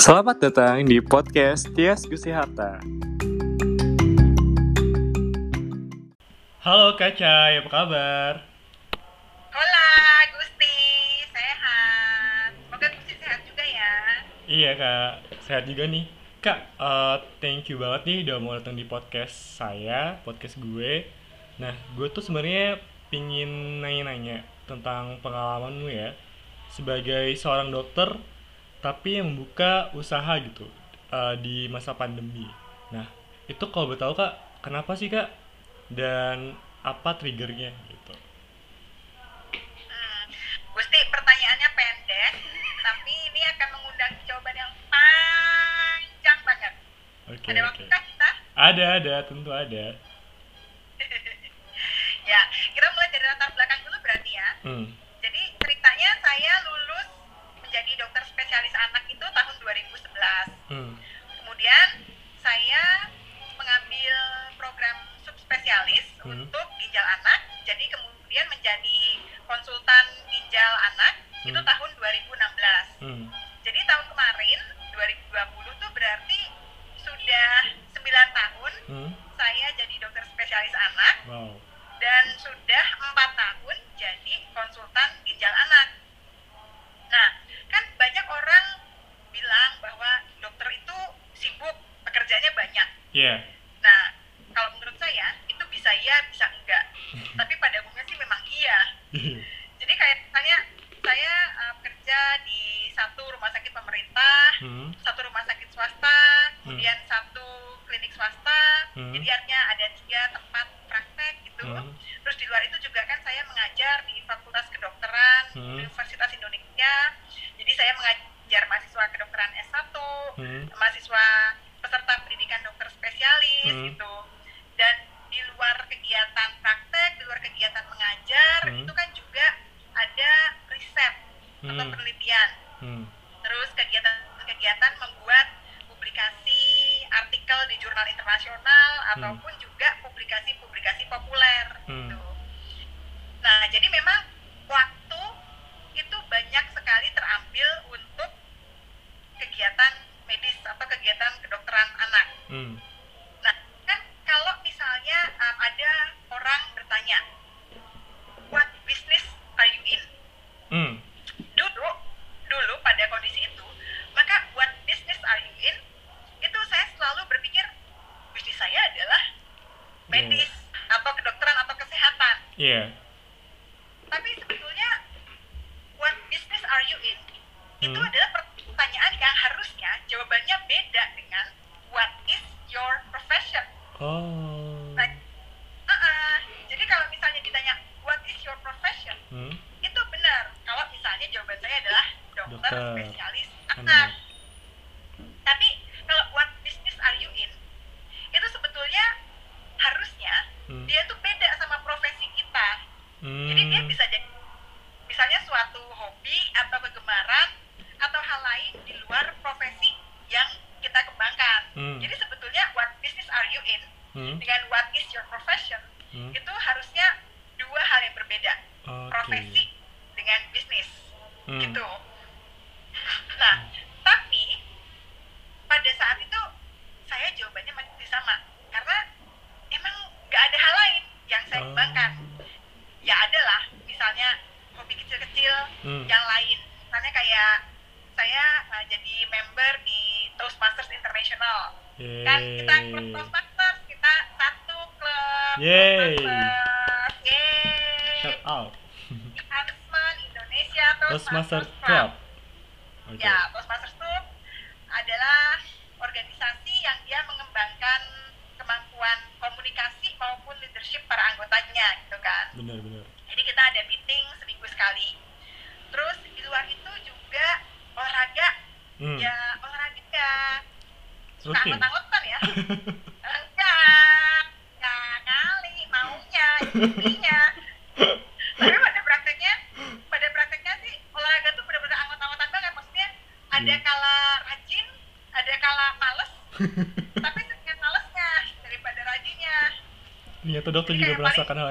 Selamat datang di podcast Tias Gusti Harta. Halo Kaca, apa kabar? Hola Gusti, sehat. Semoga Gusti sehat juga ya. Iya kak, sehat juga nih. Kak, uh, thank you banget nih udah mau datang di podcast saya, podcast gue. Nah, gue tuh sebenarnya pingin nanya-nanya tentang pengalamanmu ya sebagai seorang dokter tapi yang membuka usaha gitu uh, di masa pandemi. Nah, itu kalau boleh tahu kak, kenapa sih kak? Dan apa triggernya gitu? Hmm, Gusti, pertanyaannya pendek, tapi ini akan mengundang jawaban yang panjang banget. Oke Ada oke. waktu kita? Ada ada tentu ada. Ya, kita mulai dari latar belakang dulu berarti ya. Hmm. Jadi ceritanya saya lulus menjadi dokter spesialis anak itu tahun 2011. Hmm. Kemudian saya mengambil program subspesialis Hmm. untuk ginjal anak. Jadi kemudian menjadi konsultan ginjal anak itu Hmm. tahun 2016. Hmm. Jadi tahun kemarin 2020 tuh berarti sudah 9 tahun Hmm. saya jadi dokter spesialis anak Wow. dan sudah empat tahun jadi konsultan ginjal anak. Nah, kan banyak orang bilang bahwa dokter itu sibuk, pekerjaannya banyak. Iya. Nah, kalau menurut saya itu bisa iya, bisa enggak. Tapi pada umumnya sih memang iya. Jadi kayak misalnya saya uh, kerja di satu rumah sakit pemerintah, Hmm. satu rumah sakit swasta, kemudian satu klinik swasta. Hmm. Jadi artinya ada tiga tempat Mm-hmm.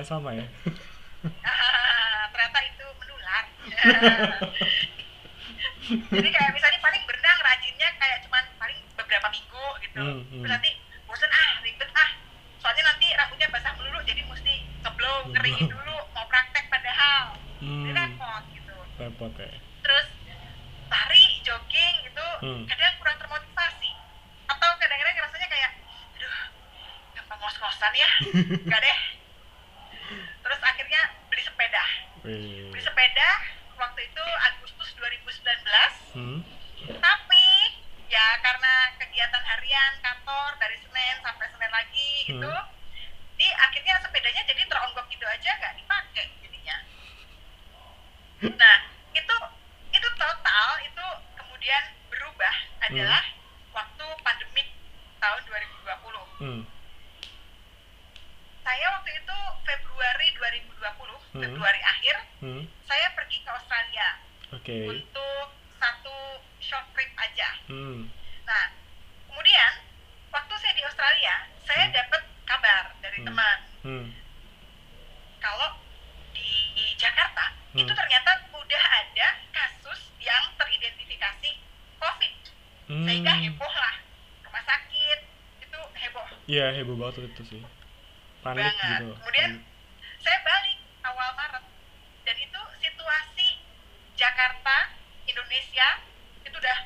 Sama ya. Ah, ternyata itu menular. Jadi kayak misalnya paling berenang rajinnya kayak cuman paling beberapa minggu gitu Hmm, hmm. terus nanti bosen ah ribet ah soalnya nanti rambutnya basah melulu jadi mesti ngeblow keringin dulu mau praktek padahal Hmm, jadi repot gitu repot ya. terus lari jogging gitu Hmm. kadang kurang termotivasi atau kadang-kadang rasanya kayak aduh gampang ngos-ngosan ya enggak deh terus akhirnya beli sepeda Wih. beli sepeda waktu itu Agustus 2019 Hmm, tapi ya karena kegiatan harian kantor dari Senin sampai Senin lagi gitu Hmm. di akhirnya sepedanya jadi teronggok gitu aja nggak dipakai jadinya nah itu itu total itu kemudian berubah adalah waktu pandemik tahun 2020 hmm, saya waktu itu Februari 2020 Hmm. Februari akhir hmm, saya pergi ke Australia oke. untuk satu short trip aja Hmm, Nah, kemudian waktu saya di Australia, saya Hmm. dapat kabar dari Hmm. teman hmm, kalau di, di Jakarta Hmm. itu ternyata udah ada kasus yang teridentifikasi COVID, hmm. sehingga heboh lah rumah sakit itu heboh Iya heboh banget itu sih. Panik banget. gitu. Kemudian saya balik awal Maret dan itu situasi Jakarta, Indonesia itu udah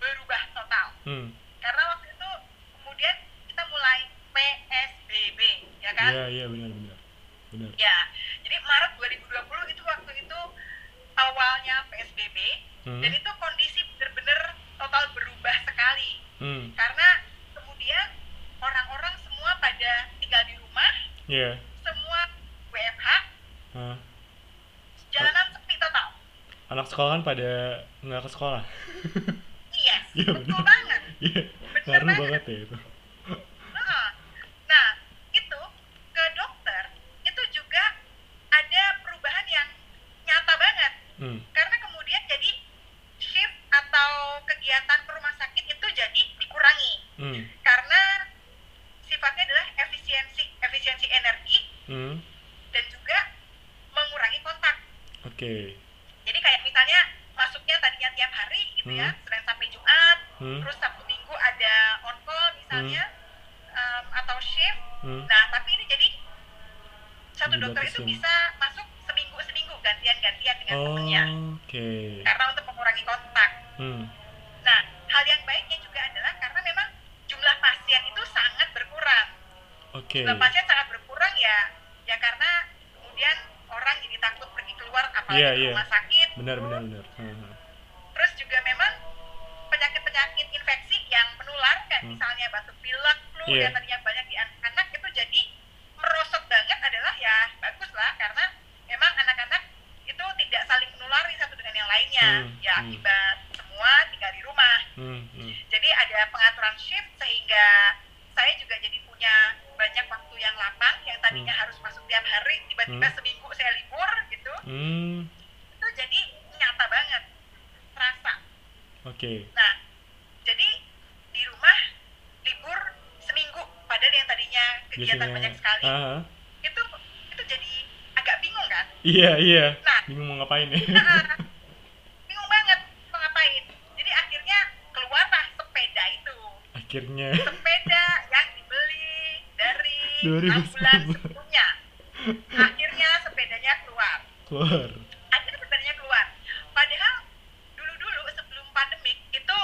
berubah total. Hmm, karena waktu itu kemudian kita mulai PSBB ya kan iya iya benar benar. Benar. ya jadi Maret 2020 itu waktu itu awalnya PSBB Hmm, dan itu kondisi benar-benar total berubah sekali hmm, karena kemudian orang-orang semua pada tinggal di rumah iya. semua WFH Hah. jalanan sepi total Anak sekolah kan pada ke sekolah. yes Iya, betul banget Iya, ngaruh banget. banget ya itu. Heeh. Nah, itu ke dokter itu juga ada perubahan yang nyata banget. Hmm, Karena kemudian jadi shift atau kegiatan ke rumah sakit itu jadi dikurangi. hmm, Karena sifatnya adalah efisiensi efisiensi energi hmm, dan juga mengurangi kontak. oke. Jadi kayak misalnya masuknya tadinya tiap hari gitu ya, Hmm. Senin sampai Jumat, Hmm, terus Sabtu Minggu ada on call misalnya em, atau shift hmm, Nah, tapi ini jadi satu dokter itu Dibatasin. bisa masuk seminggu seminggu gantian-gantian dengan oh, temennya oke. karena untuk mengurangi kontak. Hmm, Nah, hal yang baiknya juga adalah karena memang jumlah pasien itu sangat berkurang. oke. Jumlah pasien sangat berkurang ya, ya karena kemudian orang jadi takut pergi keluar apalagi Iya, ke iya. rumah sakit. Benar benar benar. Hmm, hmm. Terus juga memang penyakit-penyakit infeksi yang menular kayak Hmm. misalnya batuk pilek, flu Iya. yang tadinya banyak di anak-anak itu jadi merosot banget adalah ya bagus lah karena memang anak-anak itu tidak saling menulari satu dengan yang lainnya Hmm, ya hmm. akibat semua tinggal di rumah. Hmm, hmm. Jadi ada pengaturan shift sehingga saya juga jadi punya banyak waktu yang lapang yang tadinya Hmm. harus masuk tiap hari tiba-tiba Hmm. seminggu saya libur gitu. Hmm, Itu jadi nyata banget terasa. oke. Nah, jadi di rumah libur seminggu, padahal yang tadinya kegiatan Biasanya. banyak sekali, Ah, itu itu jadi agak bingung kan? Iya iya. Nah. Bingung mau ngapain ya? Nah, bingung banget mau ngapain. Jadi akhirnya keluarlah sepeda itu, Akhirnya. sepeda yang dibeli dari 2019. enam bulan sebelumnya. Akhirnya sepedanya keluar. keluar. akhirnya sepedanya keluar. Padahal dulu-dulu sebelum pandemik itu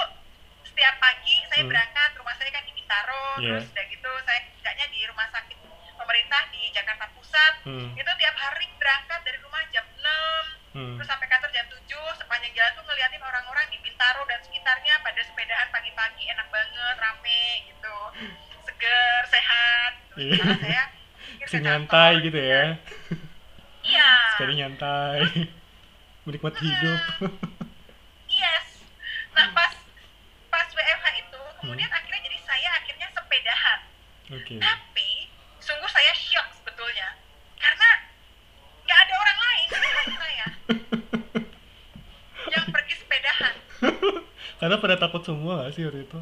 setiap pagi saya Hmm. berangkat rumah saya kan di Bintaro, Iya. terus udah gitu saya kerjanya di rumah sakit pemerintah di Jakarta Pusat. Hmm, Itu tiap hari berangkat sementara saya nyantai kantor, gitu ya. iya Sepeda nyantai. Menikmati hidup. Yes. Nah pas pas WFH itu Hmm. kemudian akhirnya jadi saya akhirnya sepedahan. Oke. Tapi sungguh saya shock sebetulnya karena nggak ada orang lain selain saya yang pergi sepedahan. Karena pada takut semua gak sih waktu itu?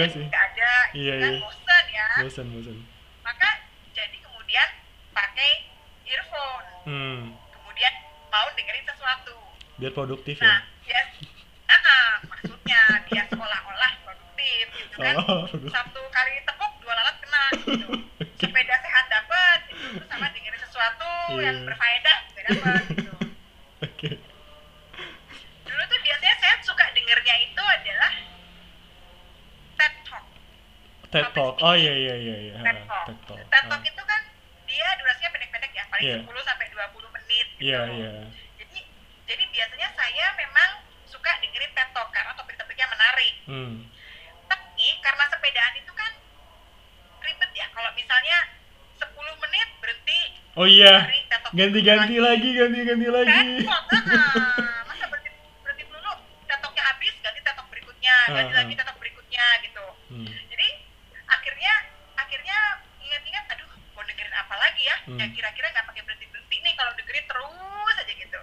Juga sih. nggak ada gitu Iya, kan iya. bosen ya Bosan, bosan. maka jadi kemudian pakai earphone Hmm. kemudian mau dengerin sesuatu Biar produktif nah ya. biar ah, ah, maksudnya biar seolah-olah produktif gitu kan Oh, satu kali tepuk dua lalat kena gitu sepeda sehat dapat gitu. Terus sama dengerin sesuatu Iya. yang berfaedah juga dapat gitu Oke. dulu tuh biasanya saya suka dengernya itu adalah TED Talk TED Talk. Oh iya iya iya iya. TED Talk TED Talk. TED Talk Ah. itu kan dia durasinya pendek-pendek ya paling Iya. 10 sampai 20 menit gitu Iya iya. jadi jadi biasanya saya memang suka dengerin TED Talk karena topik-topiknya menarik Hmm. tapi karena sepedaan itu kan ribet ya kalau misalnya 10 menit berhenti Oh iya. Ganti-ganti lagi, ganti-ganti lagi. repot ah. masa berhenti berhenti dulu TED Talknya habis ganti TED Talk berikutnya ganti Ah, lagi ah. TED Talk berikutnya gitu Hmm. jadi akhirnya akhirnya ingat-ingat aduh mau dengerin apa lagi ya Hmm. yang kira-kira nggak pakai berhenti berhenti nih kalau dengerin terus aja gitu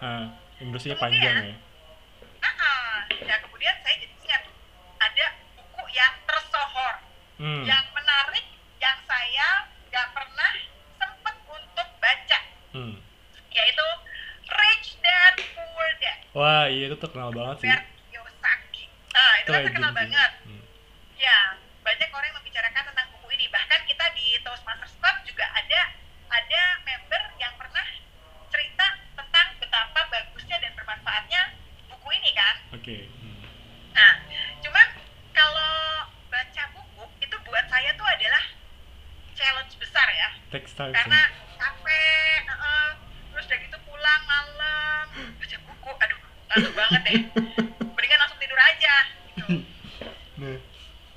Inggrisnya Kemudian, panjang ya. ah ah. ya kemudian saya jadi ingat ada buku yang tersohor Hmm. yang menarik yang saya nggak pernah sempet untuk baca Hmm. yaitu Rich Dad Poor Dad Wah, iya itu terkenal banget sih. Nah itu kan terkenal banget Hmm. Ya, banyak orang yang membicarakan tentang buku ini. Bahkan kita di Toastmasters ada member yang pernah cerita tentang betapa bagusnya dan bermanfaatnya buku ini kan. Oke. Hmm. Nah, cuman kalau baca buku itu buat saya tuh adalah challenge besar ya. Time. Karena capek, heeh. terus udah gitu pulang malam baca buku, aduh ngantuk banget deh. Mendingan langsung tidur aja. Gitu. Nah.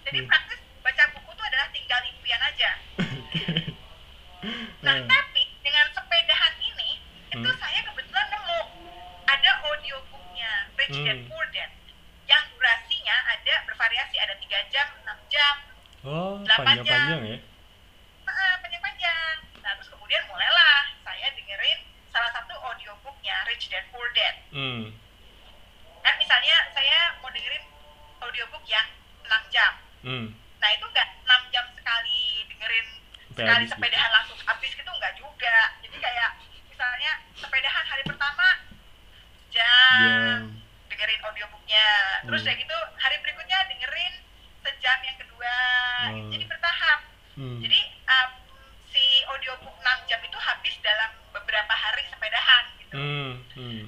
Jadi Hmm. praktis baca buku itu adalah tinggal impian aja. Nah, Nah. tapi dengan sepedahan ini, itu Hmm. saya kebetulan nemu ada audiobooknya Rich Dad Hmm. Poor Dad yang durasinya ada bervariasi, ada 3 jam, 6 jam, Oh, Delapan panjang-panjang ya. nah, panjang-panjang. Nah, terus kemudian mulailah saya dengerin salah satu audiobooknya Rich Dad Poor Dad. Hmm. Kan misalnya saya mau dengerin audiobook yang 6 jam. Hmm. Nah, itu nggak 6 jam sekali dengerin Sampai sekali habis gitu. sepedahan langsung habis gitu nggak juga jadi kayak misalnya sepedahan hari pertama jam Jam. dengerin audiobooknya terus Hmm. kayak gitu hari berikutnya dengerin sejam yang kedua Hmm. jadi bertahap Hmm. jadi um, si audiobook 6 jam itu habis dalam beberapa hari sepedahan gitu Hmm. Hmm.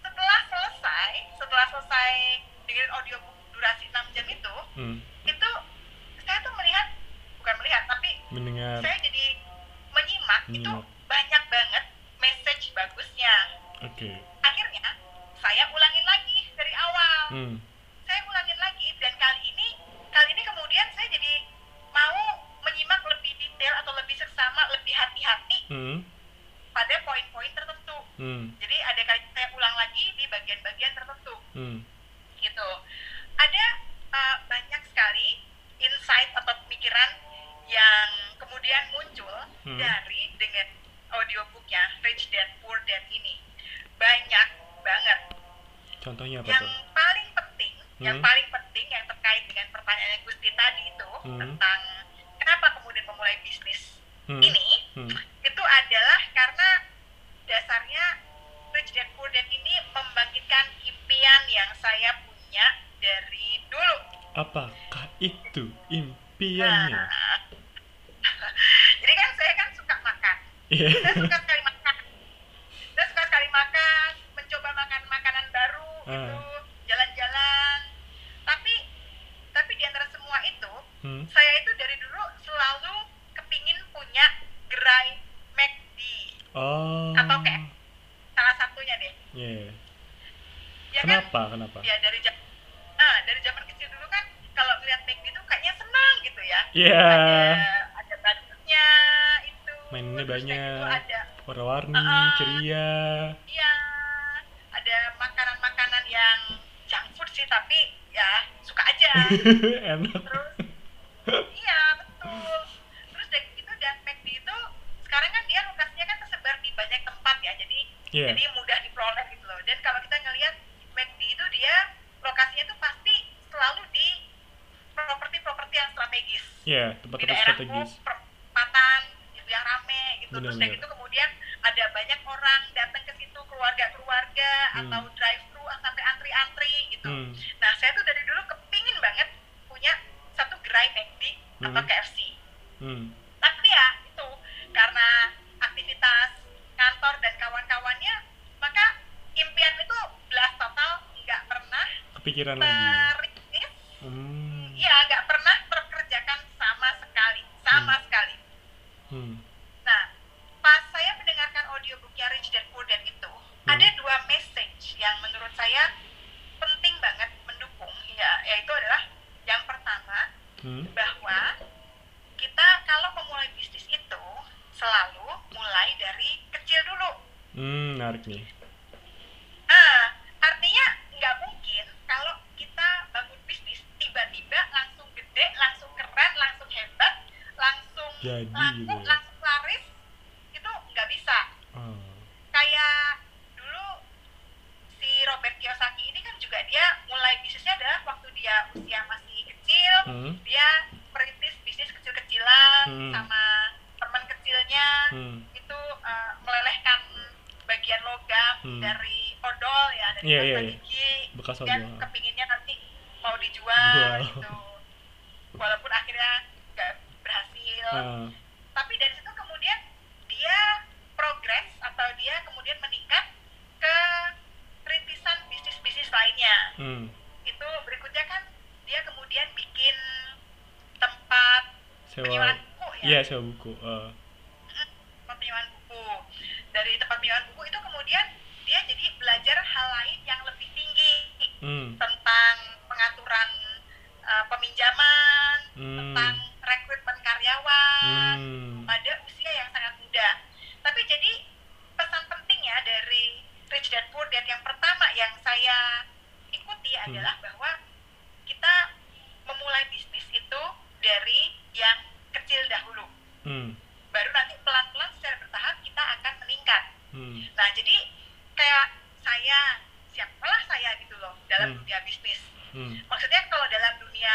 setelah selesai setelah selesai dengerin audiobook durasi 6 jam itu Hmm. itu saya tuh melihat bukan melihat tapi Mendengar. saya jadi menyimak itu Menyimak. banyak banget message bagusnya Oke. akhirnya saya ulangin lagi dari awal Hmm. saya ulangin lagi dan kali ini kali ini kemudian saya jadi mau menyimak lebih detail atau lebih seksama lebih hati-hati Hmm. pada poin-poin tertentu Hmm. jadi ada kali saya ulang lagi di bagian-bagian tertentu Hmm. gitu ada uh, banyak sekali insight atau pemikiran yang kemudian muncul Hmm. dari dengan audiobooknya Rich Dad Poor Dad ini banyak banget Contohnya apa yang tuh? paling penting yang Hmm. paling penting yang terkait dengan pertanyaan yang Gusti tadi itu Hmm. tentang kenapa kemudian memulai bisnis Hmm. ini Hmm. itu adalah karena dasarnya Rich Dad Poor Dad ini membangkitkan impian yang saya punya dari dulu. Apakah itu impiannya? Nah, jadi kan saya kan suka Iya. Saya suka sekali makan. Saya suka sekali makan, mencoba makan makanan baru Ah. gitu, jalan-jalan. Tapi tapi di antara semua itu, Hmm. saya itu dari dulu selalu kepingin punya gerai McD. Oh. Atau kayak salah satunya deh. Iya. Ya kan? Kenapa? Kenapa? Ya dari jam nah, dari zaman kecil dulu kan kalau melihat McD itu kayaknya senang gitu ya. Iya. Budgetnya Mainnya terus gitu banyak. Warna-warni, Ah. ceria. iya, ada makanan-makanan yang junk food sih tapi ya suka aja enak terus iya betul terus dari itu dan McD itu sekarang kan dia lokasinya kan tersebar di banyak tempat ya jadi Iya. jadi mudah diperoleh gitu loh dan kalau kita ngelihat McD itu dia lokasinya tuh pasti selalu di properti-properti yang strategis Iya, di tempat-tempat strategis gitu terus dari itu kemudian ada banyak orang datang ke situ keluarga-keluarga Hmm. atau drive thru sampai antri-antri gitu hmm. nah saya tuh dari dulu kepingin banget punya satu gerai McD atau Hmm. KFC hmm. tapi ya itu karena aktivitas kantor dan kawan-kawannya maka impian itu belas total nggak pernah kepikiran lagi hmm. ya nggak pernah terkerjakan sama sekali sama Hmm. sekali Hmm. Nah, pas saya mendengarkan audiobooknya Rich Dad Poor Dad itu, Hmm. ada dua message yang menurut saya penting banget mendukung. Ya, yaitu adalah yang pertama Hmm. bahwa kita kalau memulai bisnis itu selalu mulai dari kecil dulu. hmm menarik nih Nah, artinya nggak mungkin kalau kita bangun bisnis tiba-tiba langsung gede, langsung keren, langsung hebat, langsung Jadi laku, gitu ya. langsung laris, itu nggak bisa. oh. Kayak dulu si Robert Kiyosaki ini kan juga dia mulai bisnisnya adalah waktu dia usia masih kecil, hmm. dia merintis bisnis kecil-kecilan Hmm. sama teman kecilnya Hmm. itu uh, melelehkan bagian logam Hmm. dari odol ya dari Iya, pasta iya, iya. gigi bekas dan odol kepinginnya nanti mau dijual Wow. gitu walaupun akhirnya nggak berhasil Ah. tapi dari situ kemudian dia progres atau dia kemudian meningkat ke rintisan bisnis-bisnis lainnya hmm. itu berikutnya kan dia kemudian bikin tempat sewa penyewaan buku ya iya sewa buku Ah. tempat penyewaan buku dari tempat penyewaan buku itu kemudian dia jadi belajar hal lain yang lebih tinggi hmm. tentang pengaturan uh, peminjaman Hmm. tentang rekrutmen karyawan Hmm. pada usia yang sangat muda tapi jadi pesan penting ya dari Rich Dad Poor Dad yang pertama yang saya ikuti Hmm. adalah bahwa kita memulai bisnis itu dari yang kecil dahulu Hmm. baru nanti pelan-pelan secara bertahap kita akan meningkat. Hmm. Nah, jadi kayak saya, siapalah saya gitu loh dalam Hmm. dunia bisnis. Hmm. Maksudnya kalau dalam dunia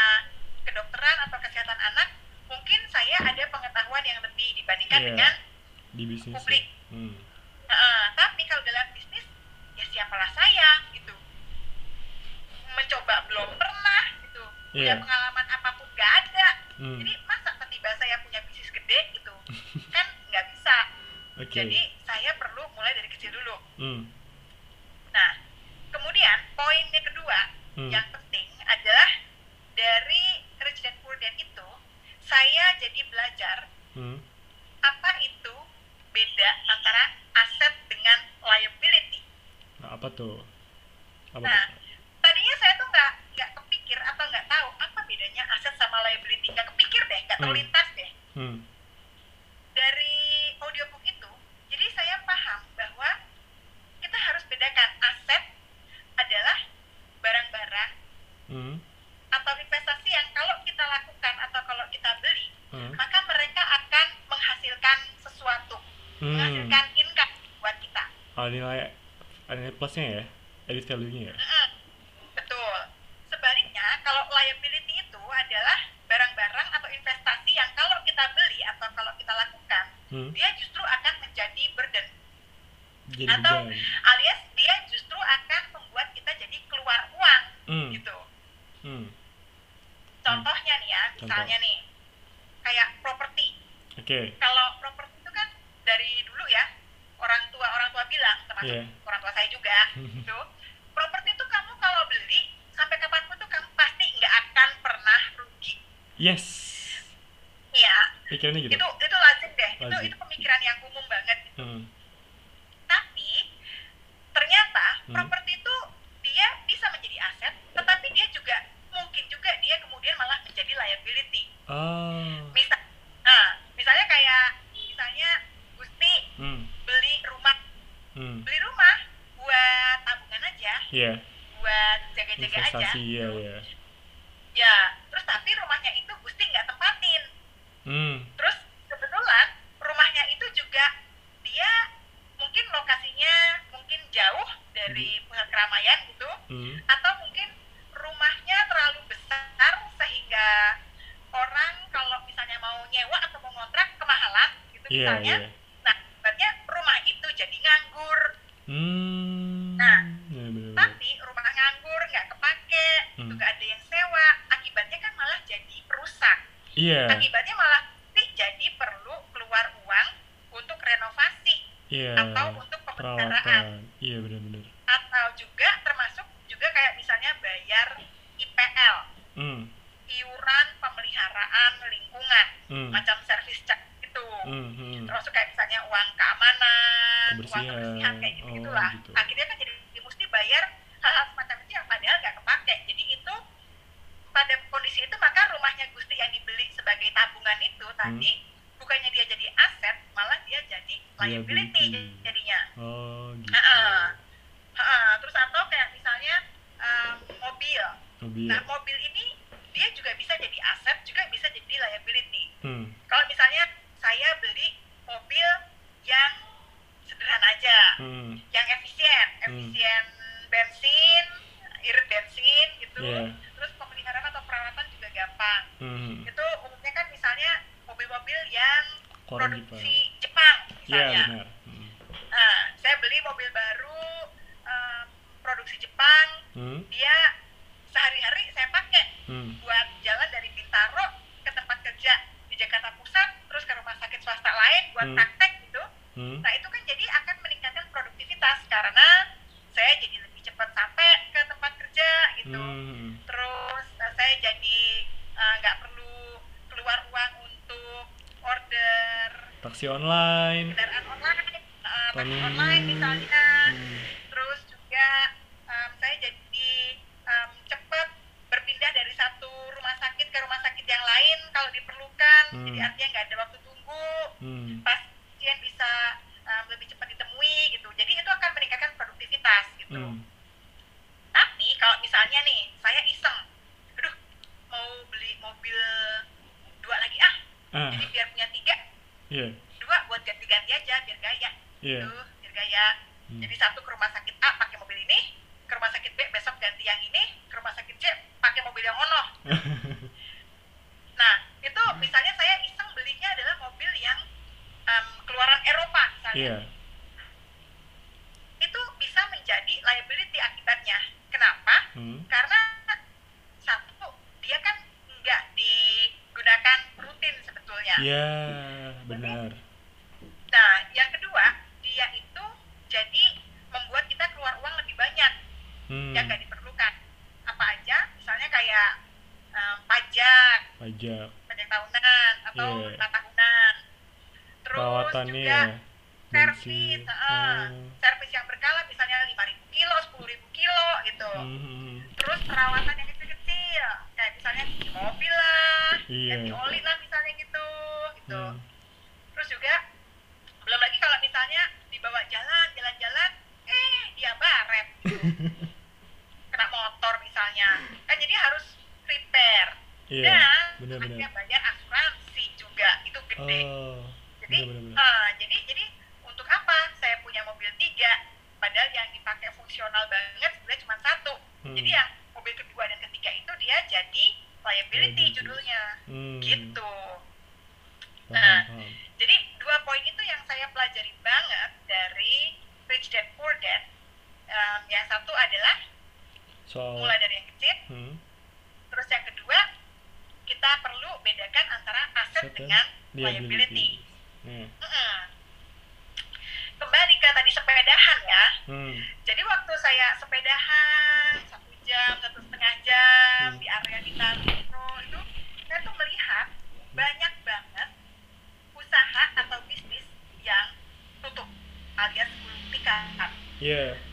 kedokteran atau kesehatan anak, mungkin saya ada pengetahuan yang lebih dibandingkan Iya. dengan di bisnis Publik. hmm. Heeh, tapi kalau dalam bisnis ya siapalah saya gitu. Mencoba belum pernah gitu. Punya Iya. pengalaman apa pun gak ada. Hmm. Jadi masa tiba saya punya bisnis gede gitu. kan nggak bisa. oke Jadi saya perlu mulai dari kecil dulu. hmm. Nah, kemudian poinnya kedua Hmm. yang penting adalah dari Rich Dad Poor Dad itu saya jadi belajar Hmm. apa itu beda antara aset dengan liability. Nah, apa tuh apa Nah, tuh? tadinya saya tuh nggak nggak kepikir atau nggak tahu apa bedanya aset sama liability. Nggak kepikir deh, nggak Hmm. terlintas deh. hmm. Dari audiobook itu, jadi saya paham bahwa kita harus bedakan aset adalah barang-barang Hmm. atau investasi yang kalau kita lakukan atau kalau kita beli, Hmm. maka mereka akan menghasilkan sesuatu, Hmm. menghasilkan income buat kita. ada nilai ada nilai plusnya ya added value-nya ya. Betul. Sebaliknya, kalau liability itu adalah barang-barang atau investasi yang kalau kita beli atau kalau kita lakukan, hmm. dia justru akan menjadi burden. jadi Atau beban alias dia justru akan membuat kita jadi keluar uang hmm. gitu. Hmm. Contohnya nih ya, Contoh. misalnya nih, kayak properti. oke Kalau properti itu kan dari dulu ya, orang tua orang tua bilang, termasuk Iya. orang tua saya juga, gitu. Yes. Iya. Pikirannya gitu. Itu itu lazim deh. Lazim. Itu itu pemikiran yang umum banget. Hmm. Tapi ternyata hmm. properti itu dia bisa menjadi aset, tetapi dia juga mungkin juga dia kemudian malah menjadi liability. Oh. Misal, nah, misalnya kayak misalnya Gusti hmm. beli rumah, hmm. beli rumah buat tabungan aja, yeah. buat jaga-jaga aja. Iya, yeah, iya. Iya, misalnya yeah, yeah. nah akibatnya rumah itu jadi nganggur hmm, nah yeah, bener -bener. tapi rumah nganggur nggak kepake hmm. juga ada yang sewa akibatnya kan malah jadi perusak yeah. akibat liability. Please. Yeah.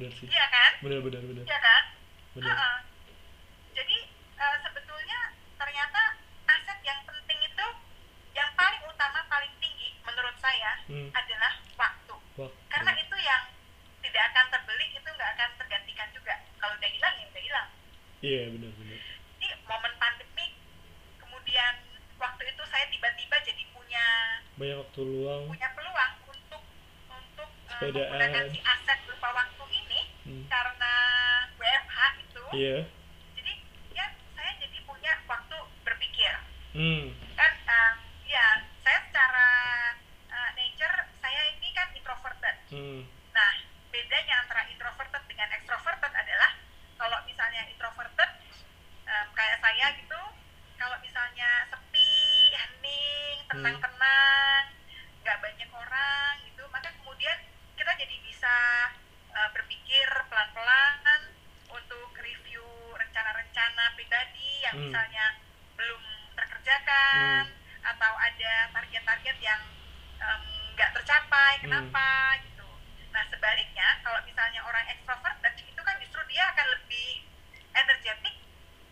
Benar sih iya kan benar benar benar iya kan benar Ha-ha. Jadi eh, sebetulnya ternyata aset yang penting itu yang paling utama paling tinggi menurut saya hmm adalah waktu. waktu Karena itu yang tidak akan terbeli itu nggak akan tergantikan juga. Kalau udah hilang ya udah hilang. iya benar benar Jadi momen pandemi kemudian waktu itu saya tiba-tiba jadi punya banyak waktu luang punya peluang untuk untuk Sepedaan. menggunakan si aset iya Jadi ya saya jadi punya waktu berpikir. hmm kan uh, ya saya secara uh, nature saya ini kan introverted hmm nah bedanya antara introverted dengan extroverted adalah kalau misalnya introverted um, kayak saya gitu kalau misalnya sepi hening tenang-tenang nggak banyak orang gitu maka kemudian kita jadi bisa uh, berpikir pelan-pelan untuk review rencana-rencana pribadi yang Hmm. misalnya belum terkerjakan atau ada target-target yang em, nggak tercapai Hmm. kenapa gitu nah sebaliknya kalau misalnya orang extroverted itu kan justru dia akan lebih energetik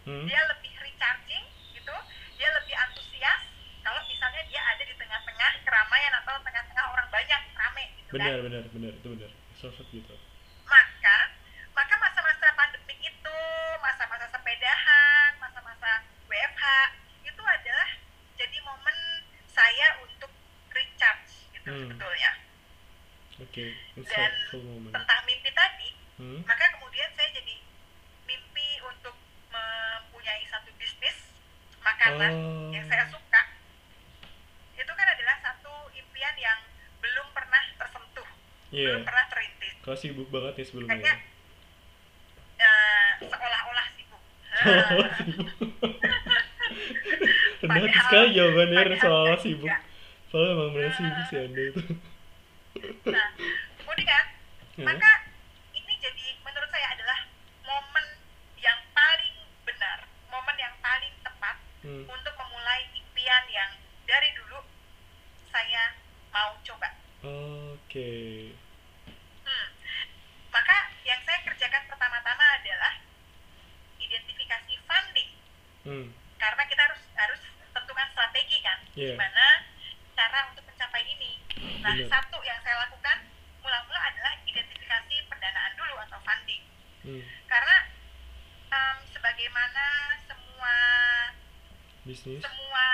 hmm dia lebih recharging gitu dia lebih antusias kalau misalnya dia ada di tengah-tengah keramaian atau tengah-tengah orang banyak rame gitu kan benar benar benar itu benar extrovert gitu maka maka masa-masa pandemik itu masa-masa sepedahan masa-masa WFH itu adalah jadi momen saya untuk recharge gitu Hmm. sebetulnya oke Dan insightful moment tentang mimpi tadi hmm maka kemudian saya jadi mimpi untuk mempunyai satu bisnis makanan oh yang saya suka itu kan adalah satu impian yang belum pernah tersentuh iya belum pernah terintis kau sibuk banget ya sebelumnya kayaknya eh, seolah-olah sibuk Oh, sibuk. Padahal- sekali jawabannya enggak sibuk. Soalnya emang bener sibuk sih anda itu. nah kemudian Ya. maka ini jadi menurut saya adalah momen yang paling benar momen yang paling tepat Hmm. untuk memulai impian yang dari dulu saya mau coba Oke. Hmm. Maka yang saya kerjakan pertama-tama adalah identifikasi funding Hmm. karena kita harus harus tentukan strategi kan Iya. gimana cara untuk mencapai ini. Nah, Benar. satu yang saya lakukan mula-mula adalah identifikasi pendanaan dulu atau funding. Hmm. Karena em, sebagaimana semua Bisnis. semua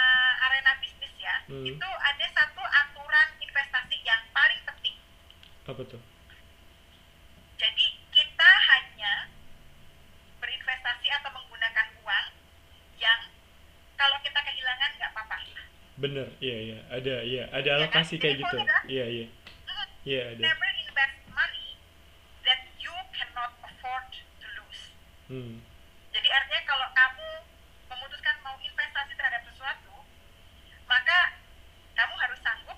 arena bisnis ya, Hmm. itu ada satu aturan investasi yang paling penting. Apa tuh? Jadi kita hanya berinvestasi atau menggunakan uang yang kalau kita kehilangan nggak apa-apa. Bener. Iya iya. Ada iya. Ada kan? alokasi kayak gitu. Iya iya. Iya ada. Never invest money that you cannot afford to lose. Hmm. Jadi artinya kalau kamu memutuskan mau investasi terhadap sesuatu, maka kamu harus sanggup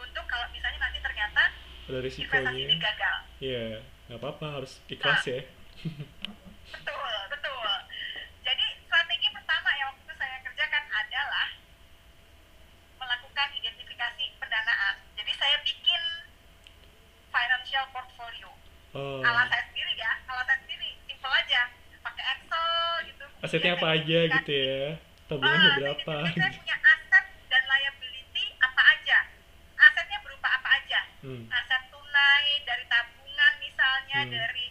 untuk kalau misalnya nanti ternyata Ada investasi ini gagal. Iya. Nggak apa-apa harus ikhlas ya. Betul, betul. Jadi strategi pertama yang waktu itu saya kerjakan adalah melakukan identifikasi pendanaan. Jadi saya bikin financial portfolio. Oh. Ala saya sendiri ya, ala saya sendiri simple aja, pakai Excel gitu. Asetnya apa aja saya gitu ya. Tabungannya saya berapa? identifikasi saya punya aset dan liability apa aja. Asetnya berupa apa aja? Hmm. Aset tunai dari tabungan misalnya Hmm. dari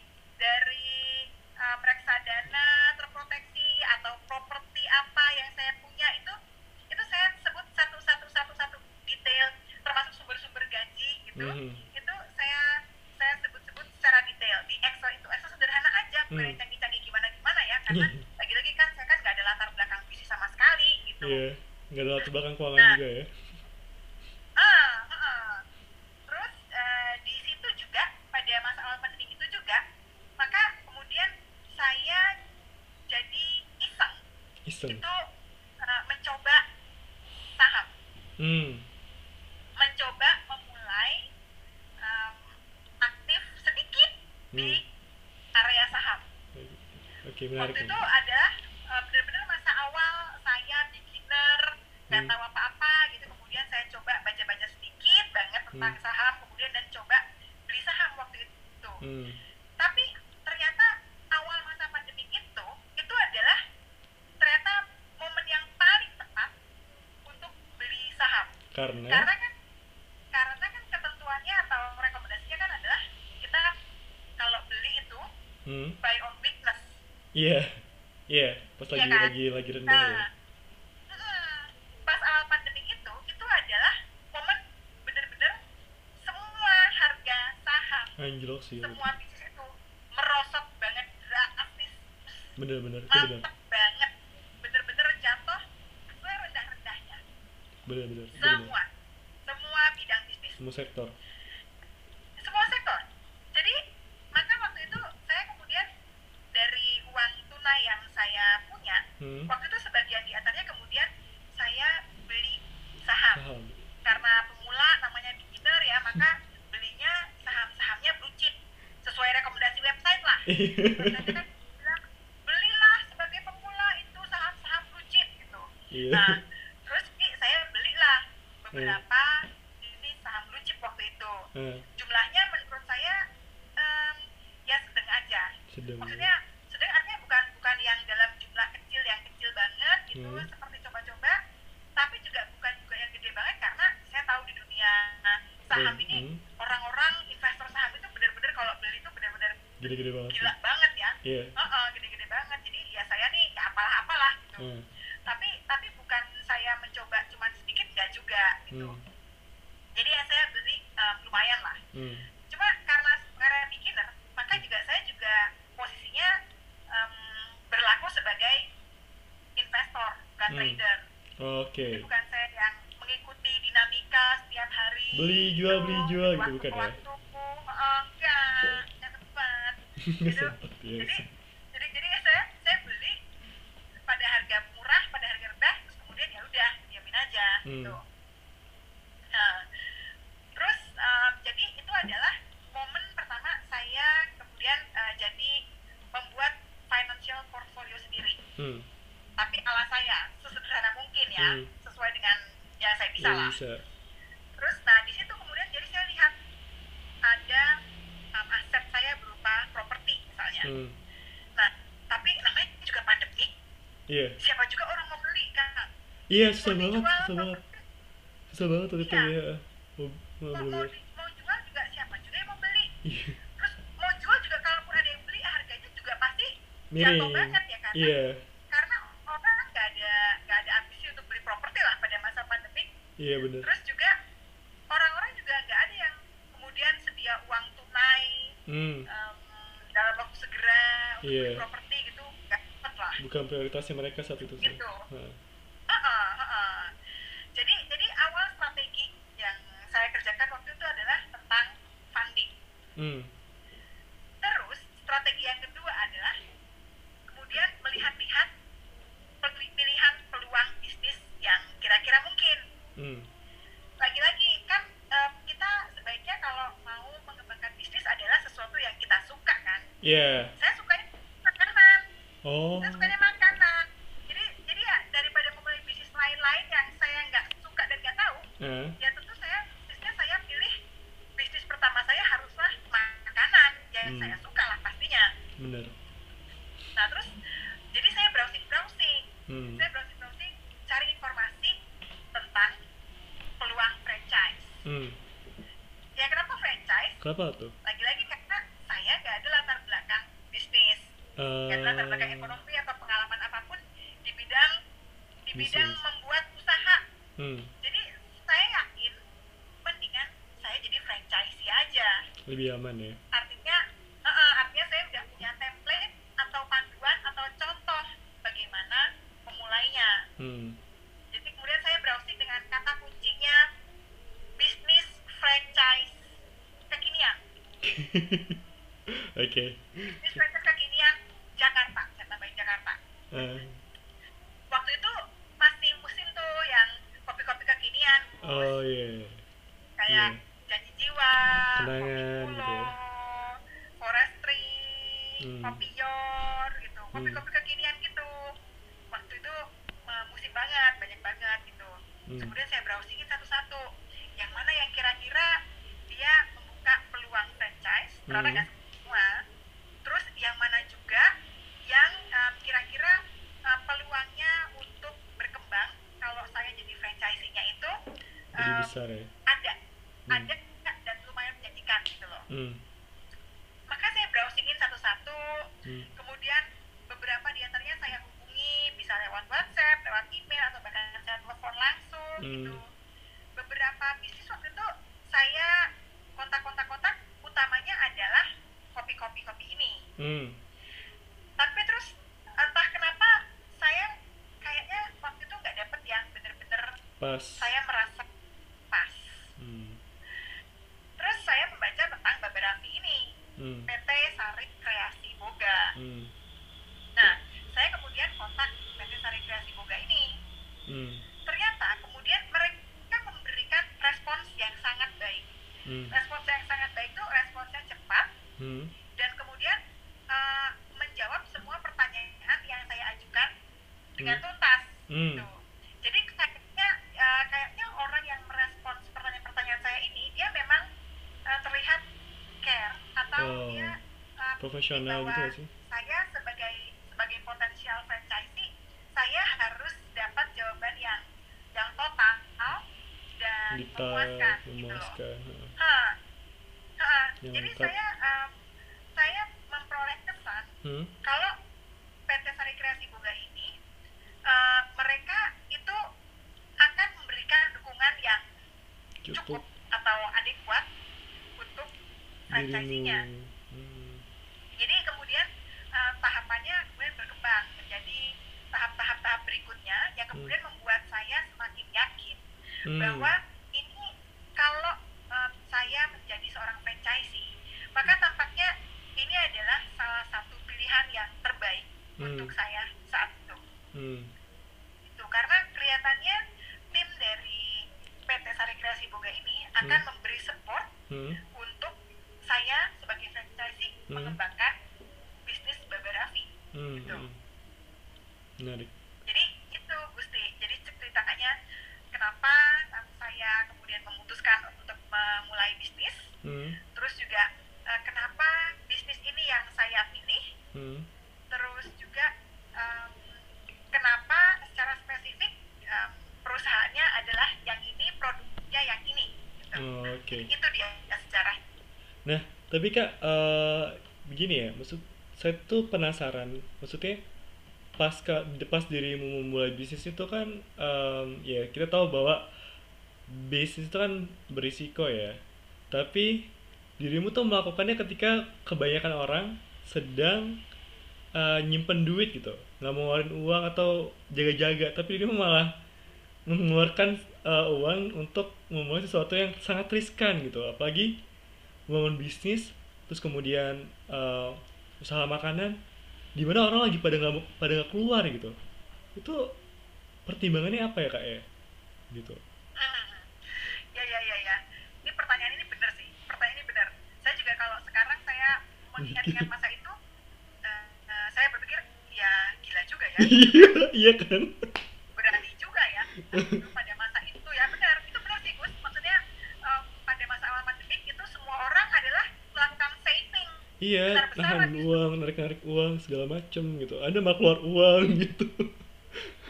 放在那个。lagi rendah nah, ya? pas awal pandemi itu itu adalah momen bener-bener semua harga saham sih, ya, semua bisnis itu merosot banget drastis. Bener-bener mantep banget. Bener-bener jatuh serendah-rendahnya. Bener-bener semua bener. semua bidang bisnis. Semua sektor. ya hmm. sesuai dengan ya saya bisa ya, lah. bisa. terus nah di situ kemudian jadi saya lihat ada um, aset saya berupa properti misalnya. Hmm. nah tapi namanya juga pandemi. Yeah. siapa juga orang mau beli kan iya yeah, susah banget susah banget. susah banget tuh itu ya mau, mau, mau, mau, mau jual juga siapa juga yang mau beli. Iya. Terus mau jual juga kalaupun ada yang beli harganya juga pasti jatuh banget ya kan yeah. Iya benar. Terus juga orang-orang juga nggak ada yang kemudian sedia uang tunai hmm. um, dalam waktu segera untuk iya. yeah. properti gitu nggak cepet lah. Bukan prioritasnya mereka saat itu. Gitu. Sih. Uh -uh, uh -uh. Jadi jadi awal strategi yang saya kerjakan waktu itu adalah tentang funding. Hmm. Hmm. jadi saya yakin mendingan saya jadi franchisee aja. Lebih aman ya? Artinya uh, artinya saya sudah punya template atau panduan atau contoh bagaimana memulainya. Hmm. jadi kemudian saya browsing dengan kata kuncinya bisnis franchise kekinian. Oke. Okay. bisnis franchise kekinian Jakarta. Kata baik Jakarta. Uh. Oh iya. Kayak Iya. Janji Jiwa, Kenangan gitu ya. Forestry, Hmm. Kopi Yor gitu. Kopi-kopi kekinian gitu. Waktu itu musim banget, banyak banget gitu. Hmm. Kemudian saya browsingin satu-satu. Yang mana yang kira-kira dia membuka peluang franchise, Hmm. nggak semua. Terus yang mana juga yang em, kira-kira eh, peluangnya untuk berkembang kalau saya jadi franchising-nya itu Jadi em, besar ya. ada, Hmm. ada dan lumayan menjanjikan gitu loh. Hmm. Maka saya browsingin satu-satu, Hmm. kemudian beberapa di antaranya saya hubungi bisa lewat WhatsApp, lewat email atau bahkan saya telepon langsung Hmm. gitu. Beberapa bisnis waktu itu saya kontak-kontak-kontak utamanya adalah kopi-kopi kopi ini. Hmm. Tapi terus entah kenapa saya kayaknya waktu itu nggak dapet yang bener-bener Pas. saya merasa pas. Hmm. Terus saya membaca tentang Babarafi ini, Hmm. PT Sari Kreasi Boga. Hmm. Nah, saya kemudian kontak PT Sari Kreasi Boga ini. Hmm. Ternyata kemudian mereka memberikan respons yang sangat baik. Hmm. Respons yang sangat baik itu responsnya cepat Hmm. dan kemudian eh, menjawab semua pertanyaan yang saya ajukan dengan Hmm. tuntas. Hmm. Gitu. Jadi kayaknya eh, kayaknya orang yang merespons pertanyaan-pertanyaan saya ini dia memang eh, terlihat care atau Oh. dia eh, Profesional gitu sih? saya sebagai sebagai potensial franchisee saya harus dapat jawaban yang yang total dan Detail, memuaskan gitu loh. Memuaskan. Heeh. Ha. Ha. Yang Jadi lengkap. saya em, saya memperoleh kesan Hmm. kalau PT Sari Kreasi Boga ini eh, mereka itu akan memberikan dukungan yang Cukup cukup atau adekuat untuk franchisee-nya. dirimu. Hmm. Jadi kemudian eh, tahapannya kemudian berkembang menjadi tahap-tahap tahap berikutnya yang kemudian membuat saya semakin yakin Hmm. bahwa ini kalau eh, saya menjadi seorang franchisee maka tampaknya ini adalah salah satu pilihan yang terbaik Hmm. untuk saya saat itu. Hmm. Itu karena kelihatannya tim dari PT Sari Kreasi Boga ini akan Hmm. memberi support Hmm. untuk saya sebagai franchisee Hmm. mengembangkan bisnis Babarafi. Hmm. Gitu. hmm. Menarik. Jadi itu Gusti. Jadi ceritanya kenapa saya kemudian memutuskan untuk memulai bisnis. Hmm. Terus juga eh, kenapa bisnis ini yang saya pilih. Hmm. Terus juga em, kenapa secara spesifik em, perusahaannya adalah yang ini, produknya yang ini. Gitu. Oke. Itu dia ya, sejarah. Nah, tapi kak, eh, begini ya, maksud saya tuh penasaran, maksudnya pas kak, pas dirimu memulai bisnis itu kan, em, ya kita tahu bahwa bisnis itu kan berisiko ya, tapi dirimu tuh melakukannya ketika kebanyakan orang sedang eh, nyimpen duit gitu, nggak mau ngeluarin uang atau jaga-jaga, tapi dirimu malah mengeluarkan eh, uang untuk memulai sesuatu yang sangat riskan gitu, apalagi membangun bisnis terus kemudian eh, usaha makanan di mana orang lagi pada nggak pada nggak keluar gitu itu pertimbangannya apa ya kak ya gitu. Ya ya ya ya. Ini pertanyaan ini benar sih. Pertanyaan ini benar. Saya juga kalau sekarang saya mengingat-ingat masa itu, eh, eh, saya berpikir ya gila juga ya, iya iya kan berani juga ya. Dulu pada masa itu ya benar. Itu benar sih Gus. Maksudnya eh, pada masa awal pandemik itu semua orang adalah melakukan saving. Iya nahan gitu. uang narik narik uang segala macem gitu anda mau keluar uang gitu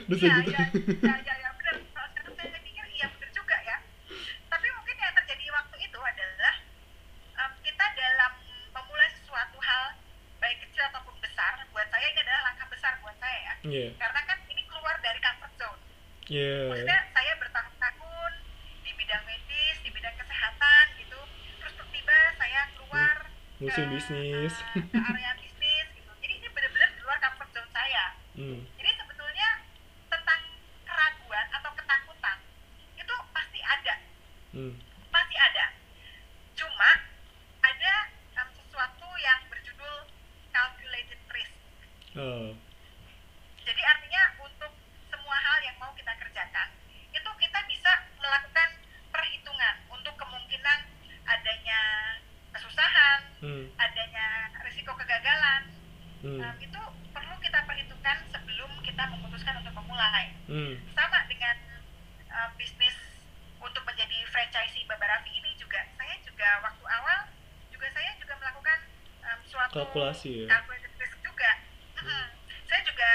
terus Ya, gitu ya, ya, ya, ya, benar. Kalau sekarang saya pikir iya benar juga ya. Tapi mungkin yang terjadi waktu itu adalah em, kita dalam memulai sesuatu hal baik kecil ataupun besar, buat saya ini adalah langkah besar buat saya ya. iya Karena kan ini keluar dari comfort zone. iya Maksudnya saya musim ke, bisnis uh, ke area bisnis gitu jadi ini benar-benar di luar comfort zone saya hmm. jadi sebetulnya tentang keraguan atau ketakutan itu pasti ada hmm. pasti ada cuma ada um, sesuatu yang berjudul calculated risk oh. Kalkulasi ya. calculated risk juga Mm-mm. saya juga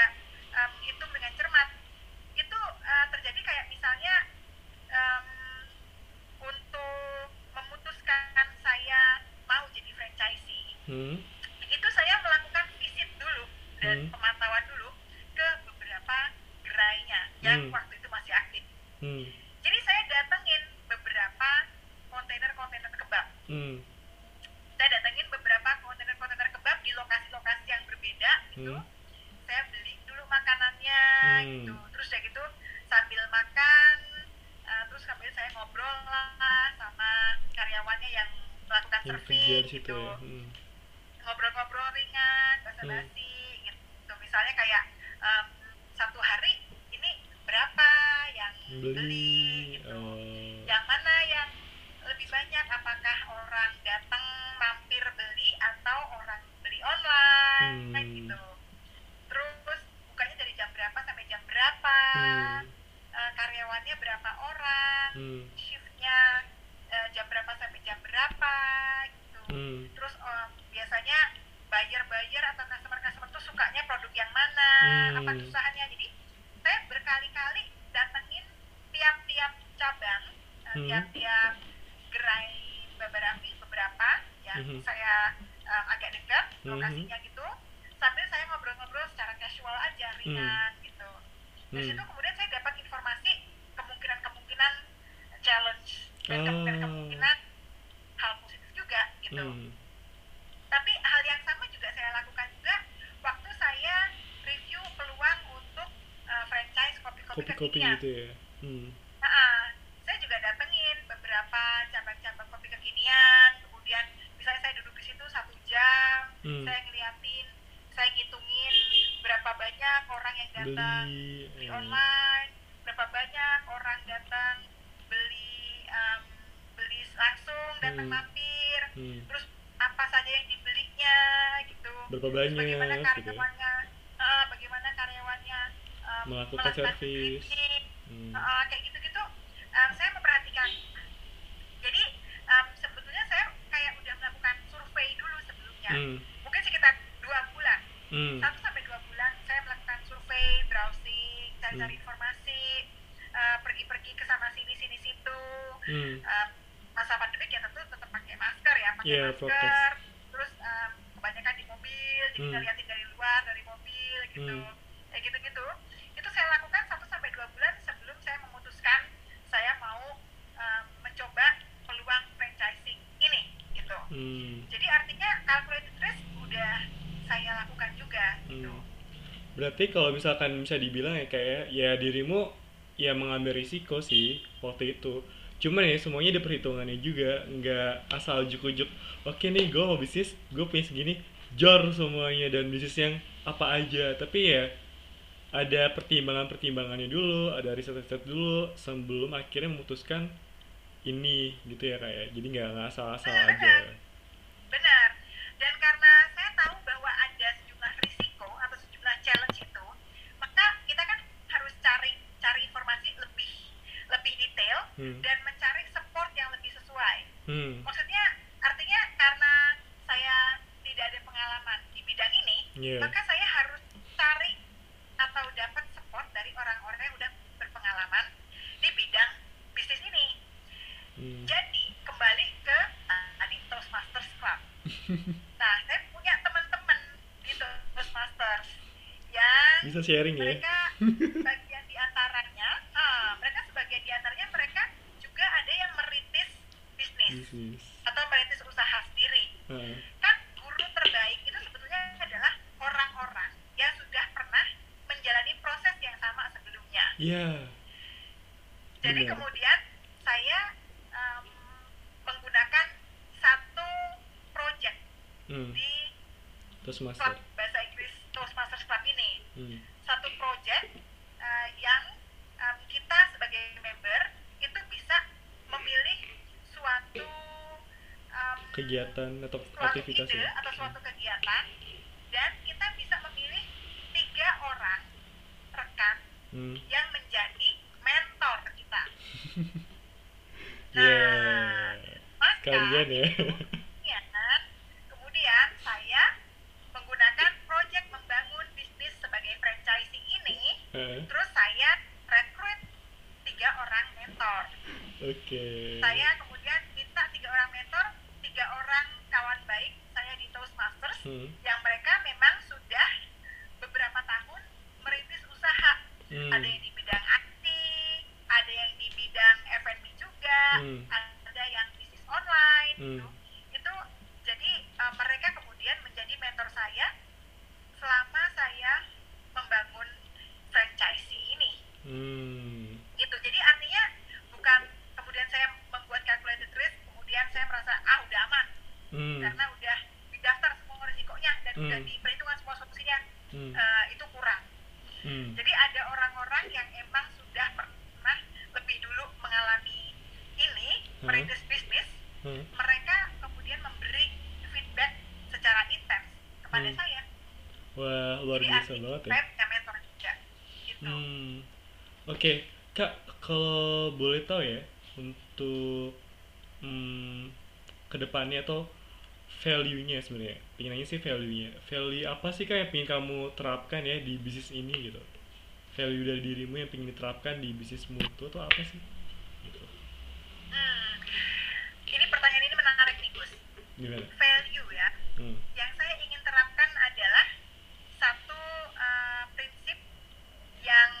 um, hitung dengan cermat itu uh, terjadi kayak misalnya um, untuk memutuskan saya mau jadi franchisee Hmm. itu saya melakukan visit dulu dan Hmm. pemantauan dulu ke beberapa gerainya yang Hmm. waktu itu masih aktif. Hmm. Jadi saya datengin beberapa kontainer-kontainer kebab. Hmm. Saya datengin beberapa kontainer-kontainer kebab di lokasi-lokasi yang berbeda gitu. Hmm. Saya beli dulu makanannya Hmm. gitu. Terus ya gitu sambil makan uh, terus sambil saya ngobrol lah sama karyawannya yang melakukan Yang kerja serving di situ gitu ya. Hmm. ngobrol-ngobrol ringan, basa-basi gitu. Misalnya kayak em, satu hari ini berapa yang beli, Beli. gitu. Oh. Yang mana yang lebih banyak apakah orang datang mampir beli atau orang beli online Hmm. gitu. Terus bukanya dari jam berapa sampai jam berapa? Hmm. Eh, karyawannya berapa orang? Hmm. Shiftnya eh, jam berapa sampai jam berapa gitu Hmm. terus em, biasanya buyer-buyer atau customer-customer tuh sukanya produk yang mana, Hmm. apa kesusahannya. Jadi saya berkali-kali datengin tiap-tiap cabang, eh, Hmm. tiap-tiap gerai Babarafi beberapa yang Mhm. saya em, agak dekat Mhm. lokasinya gitu, sambil saya ngobrol-ngobrol secara casual aja ringan gitu. Dari Hmm. situ kemudian saya dapat informasi kemungkinan-kemungkinan challenge dan kemungkinan-kemungkinan gitu. Hmm. Tapi hal yang sama juga saya lakukan juga waktu saya review peluang untuk uh, franchise kopi-kopi Kopi-kopi kekinian. gitu ya. Hmm. Nah, saya juga datengin beberapa cabang-cabang kopi kekinian. Kemudian misalnya saya duduk di situ satu jam, Hmm. saya ngeliatin, saya ngitungin berapa banyak orang yang datang Beli. beli eh, online, berapa banyak orang datang beli um, beli langsung datang Hmm. mampir, Hmm. terus apa saja yang dibelinya gitu Berapa Terus bagaimana banyak gitu ya. karyawannya eh, bagaimana karyawannya em, Melakukan melakukan servis. Hmm. eh, kayak gitu-gitu em, saya memperhatikan jadi em, sebetulnya saya kayak udah melakukan survei dulu sebelumnya Hmm. mungkin sekitar dua bulan Hmm. satu sampai dua bulan saya melakukan survei browsing cari-cari Hmm. informasi eh, pergi-pergi ke sana sini sini situ Hmm. um, masa pandemik ya tentu tetap masker ya pakai Iya, masker terus um, kebanyakan di mobil jadi Hmm. dari luar dari mobil gitu Hmm. kayak gitu gitu itu saya lakukan satu sampai dua bulan sebelum saya memutuskan saya mau um, mencoba peluang franchising ini gitu Hmm. jadi artinya calculated risk udah saya lakukan juga gitu Hmm. Berarti kalau misalkan bisa dibilang ya kayak ya dirimu ya mengambil risiko sih waktu itu. Cuman ya semuanya ada perhitungannya juga, nggak asal ujuk-ujuk. Oke nih, gue mau bisnis, gue punya segini, jor semuanya dan bisnis yang apa aja. Tapi ya ada pertimbangan-pertimbangannya dulu, ada riset-riset dulu sebelum akhirnya memutuskan ini gitu ya kayak. Jadi nggak nggak asal-asal aja. Benar. Dan karena saya tahu bahwa ada sejumlah risiko atau sejumlah challenge itu, maka kita kan harus cari cari informasi lebih lebih detail Hmm. dan mencari support yang lebih sesuai. Hmm. Maksudnya artinya karena saya tidak ada pengalaman di bidang ini, Iya. maka saya harus cari atau dapat support dari orang-orang yang udah berpengalaman di bidang bisnis ini. Hmm. Jadi kembali ke ah, tadi Toastmasters Club. Nah, saya punya teman-teman di Toastmasters yang Bisa sharing ya. mereka sebagian atau merintis usaha sendiri uh. kan guru terbaik itu sebetulnya adalah orang-orang yang sudah pernah menjalani proses yang sama sebelumnya yeah. jadi Benar. kemudian saya um, menggunakan satu project hmm. di Toastmaster. bahasa Inggris Toastmasters Club ini hmm. Kegiatan atau suatu aktivitas ide ya. atau suatu kegiatan dan kita bisa memilih tiga orang rekan Hmm. yang menjadi mentor kita. Yeah. Maka Kalian ya. kemudian, kemudian saya menggunakan project membangun bisnis sebagai franchising ini, Heeh. terus saya rekrut tiga orang mentor. Oke. Saya kemudian minta tiga orang mentor, tiga orang kawan baik saya di Toastmasters Hmm. yang mereka memang sudah beberapa tahun merintis usaha. Hmm. Ada yang di bidang IT, ada yang di bidang F&B juga, Hmm. ada yang bisnis online Hmm. gitu. Itu jadi uh, mereka kemudian menjadi mentor saya selama saya membangun franchise ini Hmm. gitu jadi artinya bukan kemudian saya membuat calculated risk kemudian saya merasa ah udah aman Hmm. karena udah didaftar semua risikonya dan Hmm. udah diperhitungkan semua solusinya Hmm. Eh, itu kurang Hmm. jadi ada orang-orang yang emang sudah pernah lebih dulu mengalami ini Hmm. merintis bisnis Hmm. mereka kemudian memberi feedback secara intens kepada Hmm. saya Wah, luar jadi biasa banget ya. mentor juga gitu Hmm. Oke, Kak, kalau boleh tahu ya untuk hmm, ke depannya atau value-nya sebenarnya. Pengen nanya sih value-nya. Value apa sih Kak yang pengen kamu terapkan ya di bisnis ini gitu? Value dari dirimu yang pengen diterapkan di bisnismu itu atau apa sih? Gitu. Hmm. ini pertanyaan ini menarik nih Gus Gimana? value ya Hmm. yang saya ingin terapkan adalah satu uh, prinsip yang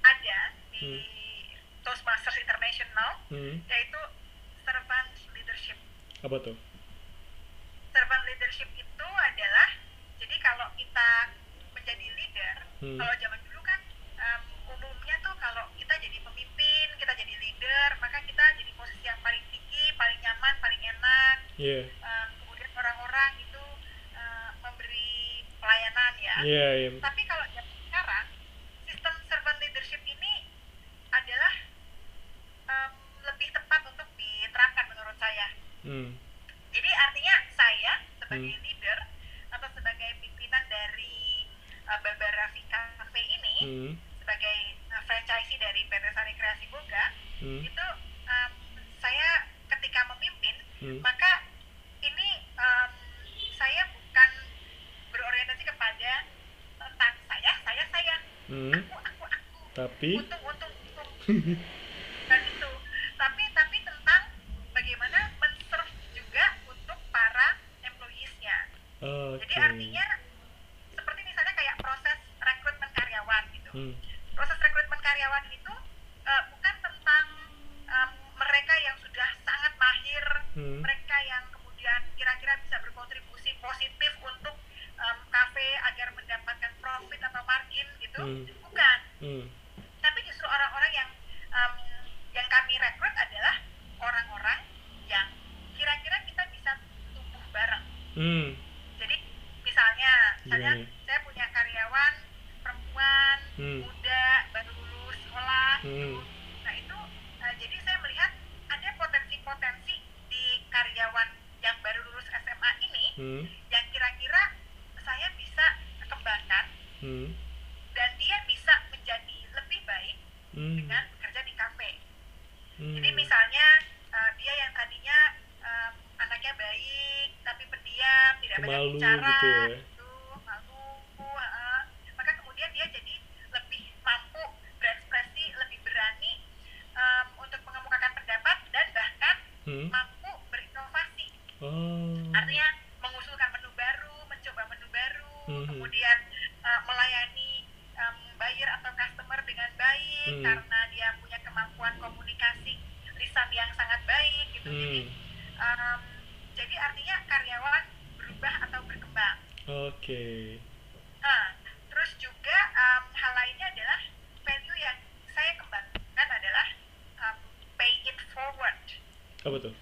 ada di Hmm. Toastmasters International Hmm. yaitu servant leadership. Apa tuh? Servant leadership itu adalah jadi kalau kita menjadi leader, Hmm. kalau zaman dulu kan um, umumnya tuh kalau kita jadi pemimpin, kita jadi leader, maka kita jadi posisi yang paling tinggi, paling nyaman, paling enak, Iya. um, kemudian orang-orang itu uh, memberi pelayanan ya. Iya, iya. Tapi kalau zaman sekarang, sistem servant leadership ini adalah um, lebih tepat untuk diterapkan menurut saya. Hmm. Jadi artinya saya sebagai Hmm. leader atau sebagai pimpinan dari uh, Baba Raffi Cafe ini, Hmm. sebagai uh, franchisee dari PT Sari Kreasi Boga, Hmm. itu um, saya ketika memimpin Hmm. maka ini um, saya bukan berorientasi kepada tentang saya saya saya Hmm. aku aku aku Tapi untung untung untung dan itu tapi tapi tentang bagaimana men-serve juga untuk para employees-nya oke. jadi artinya seperti misalnya kayak proses rekrutmen karyawan gitu Hmm. proses rekrutmen karyawan itu uh, bukan tentang um, mereka yang sudah sangat mahir Hmm. mereka yang kemudian kira-kira bisa berkontribusi positif untuk um, kafe agar mendapatkan profit atau margin gitu Hmm. bukan Hmm. tapi justru orang-orang yang um, yang kami rekrut adalah orang-orang yang kira-kira kita bisa tumbuh bareng Hmm. jadi misalnya misalnya Gimana? saya punya karyawan perempuan Hmm. muda baru lulus sekolah gitu. Hmm. nah itu uh, jadi saya melihat ada potensi-potensi di karyawan yang baru lulus SMA ini Hmm. yang kira-kira saya bisa kembangkan Hmm. dan dia bisa menjadi lebih baik Hmm. dengan bekerja di kafe. Hmm. Jadi misalnya uh, dia yang tadinya um, anaknya baik tapi pendiam, tidak banyak Pemalu bicara, gitu ya. gitu, malu, uh, maka kemudian dia jadi lebih mampu berekspresi, lebih berani um, untuk mengemukakan pendapat dan bahkan Hmm. mampu berinovasi. Oh. Artinya mengusulkan menu baru, mencoba menu baru, Mhm. kemudian uh, melayani um, buyer atau customer dengan baik Hmm. karena dia punya kemampuan komunikasi lisan yang sangat baik gitu. Jadi Hmm. um, jadi artinya karyawan berubah atau berkembang. Oke. Nah, terus juga um, hal lainnya adalah value yang saya kembangkan adalah um, pay it forward. Apa tuh?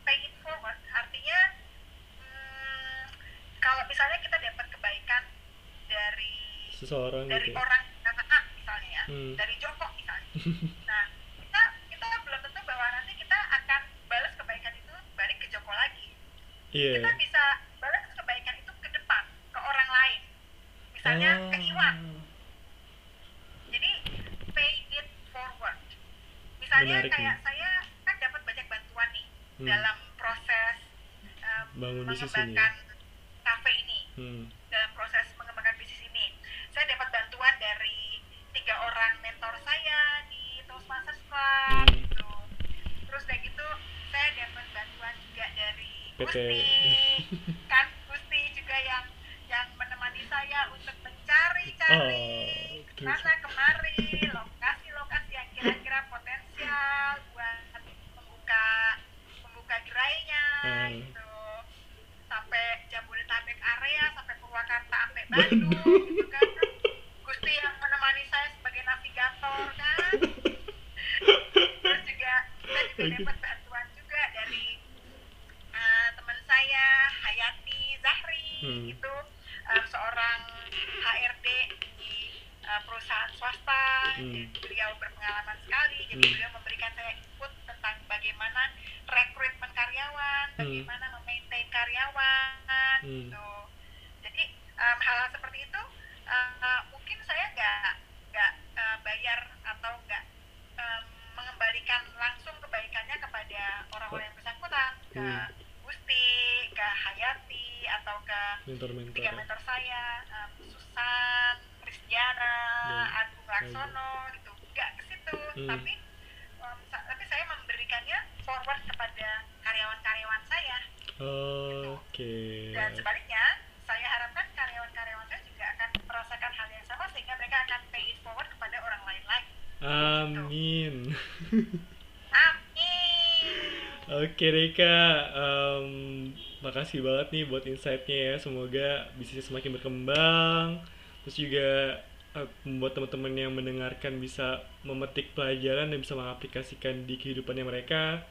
pay it forward artinya hmm, misalnya kita dapat kebaikan dari seseorang dari gitu ya. orang kata A misalnya ya Hmm. dari Joko misalnya nah kita kita belum tentu bahwa nanti kita akan balas kebaikan itu balik ke Joko lagi iya kita bisa balas kebaikan itu ke depan ke orang lain misalnya ke Iwan Ah, jadi pay it forward misalnya Menarik kayak nih. saya kan dapat banyak bantuan nih Hmm. dalam proses um, bangun bisnis ini ya. mengembangkan kafe ini hmm. dalam proses mengembangkan bisnis ini saya dapat bantuan dari tiga orang mentor saya di Toastmasters Club Hmm. gitu terus kayak gitu saya dapat bantuan juga dari PT. Gusti kan Gusti juga yang yang menemani saya untuk mencari-cari Oh, terus. sana kemari lokasi-lokasi yang kira-kira potensial buat membuka membuka gerainya Hmm. gitu sampai Jabodetabek area sampai Purwakarta sampai Bandung gitu kan Gusti yang menemani saya sebagai navigator kan terus juga saya juga Oke. dapat bantuan juga dari eh, teman saya Hayati Zahri Hmm. itu eh, seorang HRD di eh, perusahaan swasta Hmm. dan beliau berpengalaman sekali jadi Hmm. beliau memberikan saya input tentang bagaimana rekrutmen karyawan Hmm. bagaimana memaintain karyawan Hmm. gitu jadi em, hal-hal seperti itu eh, mungkin saya nggak nggak eh, bayar atau nggak em, mengembalikan langsung kebaikannya kepada orang-orang yang bersangkutan ke Hmm. Gusti, ke Hayati atau ke mentor-mentor tiga ya. mentor saya em, Susan, Kristiana, Hmm. Agung Laksono gitu nggak ke situ Hmm. tapi em, sa- tapi saya memberikannya forward kepada karyawan-karyawan saya oke dan sebaliknya saya harapkan karyawan-karyawan saya juga akan merasakan hal yang sama sehingga mereka akan pay it forward kepada orang lain lagi amin amin Oke Rika, em, makasih banget nih buat insight-nya ya. Semoga bisnisnya semakin berkembang. Terus juga eh, membuat teman-teman yang mendengarkan bisa memetik pelajaran dan bisa mengaplikasikan di kehidupannya mereka.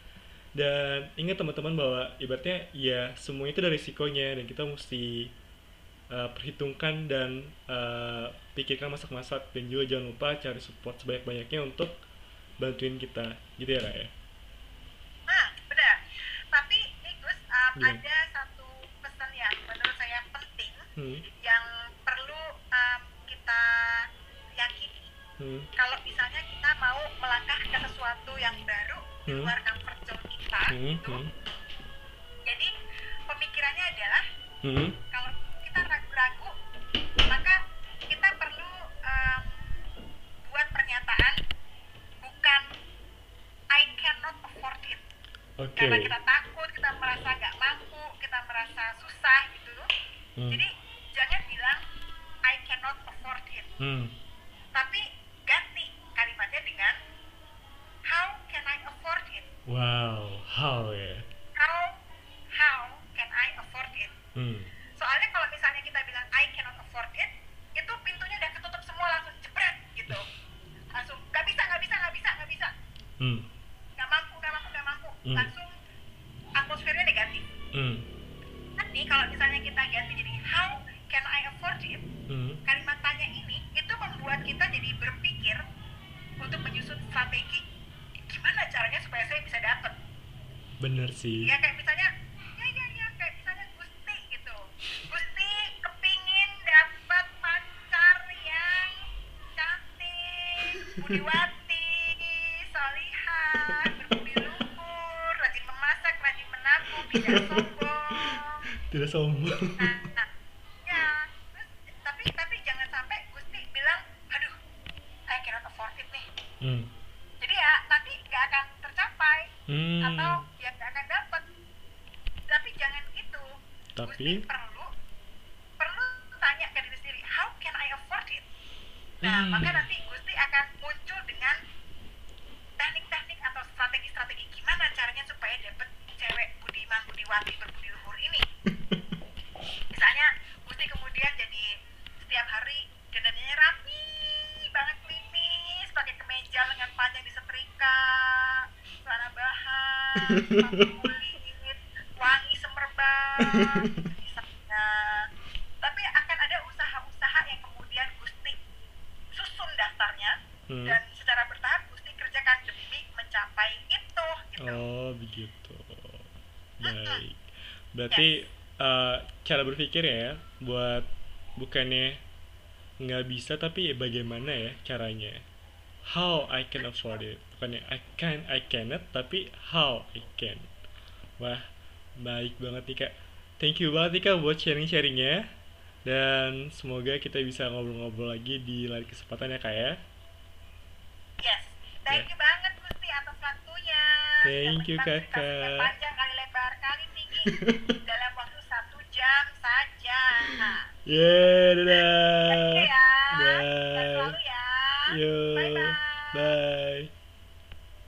Dan ingat teman-teman bahwa ibaratnya ya semua itu ada risikonya dan kita mesti eh, perhitungkan dan eh, pikirkan masak-masak dan juga jangan lupa cari support sebanyak-banyaknya untuk bantuin kita gitu ya Ra ya. nah benar tapi nih Gus um, Gimana? ada Hmm, yang perlu um, kita yakini hmm, kalau misalnya kita mau melangkah ke sesuatu yang baru di Hmm. luar comfort zone kita hmm, gitu hmm, jadi pemikirannya adalah hmm. kalau kita ragu-ragu maka kita perlu em, buat pernyataan bukan I cannot afford it Oke. karena kita takut kita merasa nggak mampu kita merasa susah gitu Hmm. jadi jangan bilang I cannot afford it Hmm. tapi ganti kalimatnya dengan how can I afford it Wow, how ya? how how can I afford it Hmm. soalnya kalau misalnya kita bilang I cannot afford it itu pintunya udah ketutup semua langsung jebret gitu langsung nggak bisa nggak bisa nggak bisa nggak bisa Hmm. nggak mampu nggak mampu nggak mampu Hmm. langsung atmosfernya negatif Hmm. nanti kalau misalnya kita ganti jadi how can I afford strategi gimana caranya supaya saya bisa dapat Bener sih. ya kayak misalnya ya ya ya kayak misalnya Gusti gitu Gusti kepingin dapat pacar yang cantik budiwati solihah berbudi luhur rajin memasak rajin menabung tidak sombong Tidak sombong. nah, ya terus tapi tapi jangan sampai Gusti bilang aduh I cannot afford it nih Hmm. jadi ya nanti nggak akan tercapai Hmm. atau ya nggak akan dapat tapi jangan gitu Tapi Gusti perlu perlu tanya ke diri sendiri how can I afford it nah Hmm. maka nanti Gusti akan muncul dengan teknik-teknik atau strategi-strategi gimana caranya supaya dapat cewek budiman budiwati berbudi luhur ini misalnya Gusti kemudian jadi setiap hari dandannya rapi banget klimis pakai kemeja lengan panjang disetrika celana bahan sepatu kulit wangi semerbak misalnya Hmm. dan secara bertahap mesti kerjakan demi mencapai itu gitu Oh begitu. Baik. Berarti eh, cara berpikir ya buat bukannya nggak bisa tapi bagaimana ya caranya? How I can afford it. Bukannya I can I cannot tapi how I can. Wah baik banget nih kak. Thank you banget nih kak buat sharing-sharingnya. Dan semoga kita bisa ngobrol-ngobrol lagi di lain kesempatan ya kak ya. yes thank Ya. you banget Gusti atas waktunya Thank you, Kakak. panjang kali lebar kali tinggi Yeah, da-da.